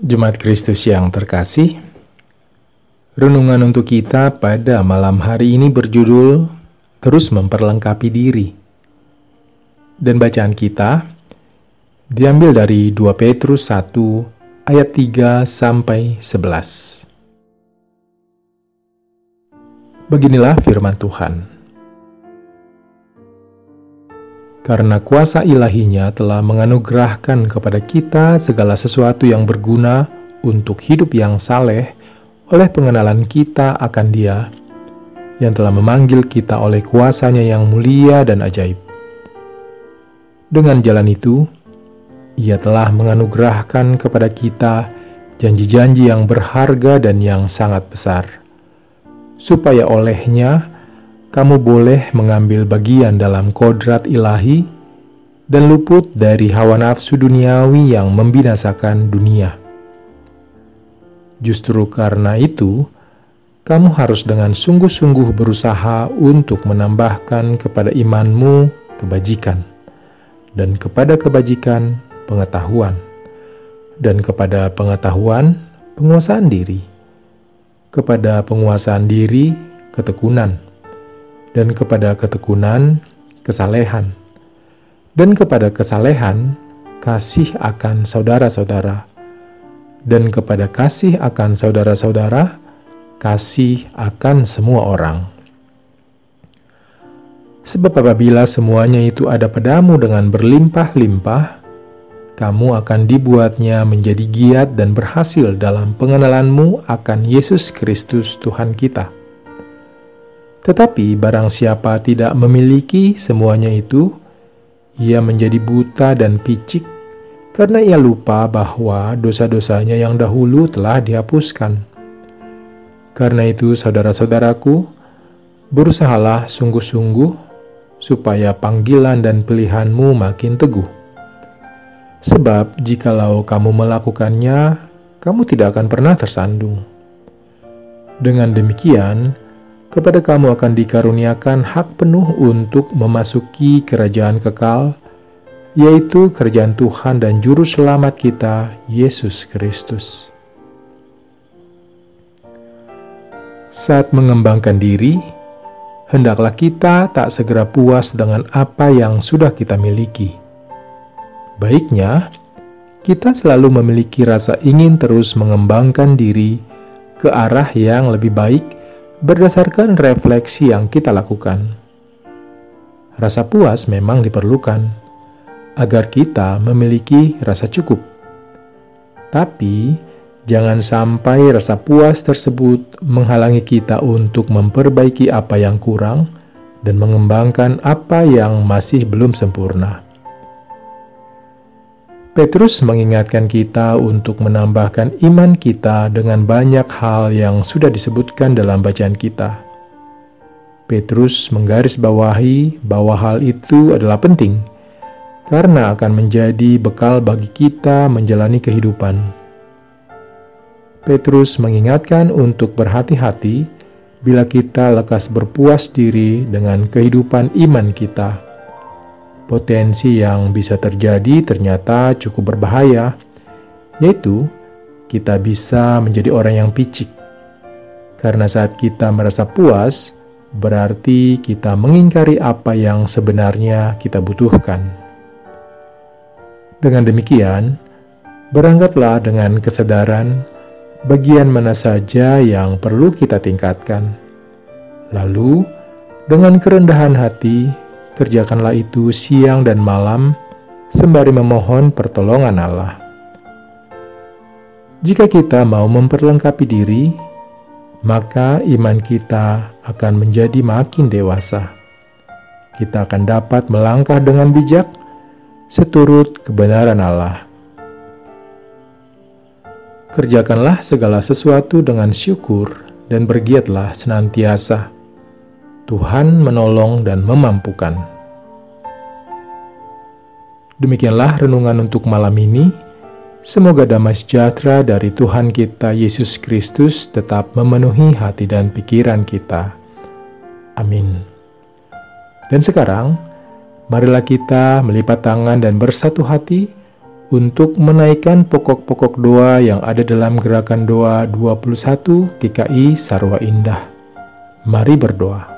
Jemaat Kristus yang terkasih, renungan untuk kita pada malam hari ini berjudul Terus Memperlengkapi Diri. Dan bacaan kita diambil dari 2 Petrus 1 ayat 3 sampai 11. Beginilah firman Tuhan. Karena kuasa ilahinya telah menganugerahkan kepada kita segala sesuatu yang berguna untuk hidup yang saleh oleh pengenalan kita akan dia yang telah memanggil kita oleh kuasanya yang mulia dan ajaib. Dengan jalan itu, ia telah menganugerahkan kepada kita janji-janji yang berharga dan yang sangat besar, supaya olehnya kamu boleh mengambil bagian dalam kodrat ilahi dan luput dari hawa nafsu duniawi yang membinasakan dunia. Justru karena itu, kamu harus dengan sungguh-sungguh berusaha untuk menambahkan kepada imanmu kebajikan, dan kepada kebajikan pengetahuan, dan kepada pengetahuan penguasaan diri, kepada penguasaan diri ketekunan dan kepada ketekunan kesalehan, dan kepada kesalehan kasih akan saudara-saudara, dan kepada kasih akan saudara-saudara kasih akan semua orang. Sebab apabila semuanya itu ada padamu dengan berlimpah-limpah, kamu akan dibuatnya menjadi giat dan berhasil dalam pengenalanmu akan Yesus Kristus Tuhan kita tetapi barang siapa tidak memiliki semuanya itu, ia menjadi buta dan picik karena ia lupa bahwa dosa-dosanya yang dahulu telah dihapuskan. Karena itu, saudara-saudaraku, berusahalah sungguh-sungguh supaya panggilan dan pilihanmu makin teguh. Sebab jikalau kamu melakukannya, kamu tidak akan pernah tersandung. Dengan demikian, kepada kamu akan dikaruniakan hak penuh untuk memasuki kerajaan kekal, yaitu kerajaan Tuhan dan Juru Selamat kita, Yesus Kristus. Saat mengembangkan diri, hendaklah kita tak segera puas dengan apa yang sudah kita miliki. Baiknya, kita selalu memiliki rasa ingin terus mengembangkan diri ke arah yang lebih baik berdasarkan refleksi yang kita lakukan. Rasa puas memang diperlukan agar kita memiliki rasa cukup. Tapi, jangan sampai rasa puas tersebut menghalangi kita untuk memperbaiki apa yang kurang dan mengembangkan apa yang masih belum sempurna. Petrus mengingatkan kita untuk menambahkan iman kita dengan banyak hal yang sudah disebutkan dalam bacaan kita. Petrus menggarisbawahi bahwa hal itu adalah penting karena akan menjadi bekal bagi kita menjalani kehidupan. Petrus mengingatkan untuk berhati-hati bila kita lekas berpuas diri dengan kehidupan iman kita potensi yang bisa terjadi ternyata cukup berbahaya, yaitu kita bisa menjadi orang yang picik. Karena saat kita merasa puas, berarti kita mengingkari apa yang sebenarnya kita butuhkan. Dengan demikian, berangkatlah dengan kesadaran bagian mana saja yang perlu kita tingkatkan. Lalu, dengan kerendahan hati, kerjakanlah itu siang dan malam, sembari memohon pertolongan Allah. Jika kita mau memperlengkapi diri, maka iman kita akan menjadi makin dewasa. Kita akan dapat melangkah dengan bijak seturut kebenaran Allah. Kerjakanlah segala sesuatu dengan syukur dan bergiatlah senantiasa Tuhan menolong dan memampukan. Demikianlah renungan untuk malam ini. Semoga damai sejahtera dari Tuhan kita Yesus Kristus tetap memenuhi hati dan pikiran kita. Amin. Dan sekarang, marilah kita melipat tangan dan bersatu hati untuk menaikkan pokok-pokok doa yang ada dalam gerakan doa 21 GKI Sarwa Indah. Mari berdoa.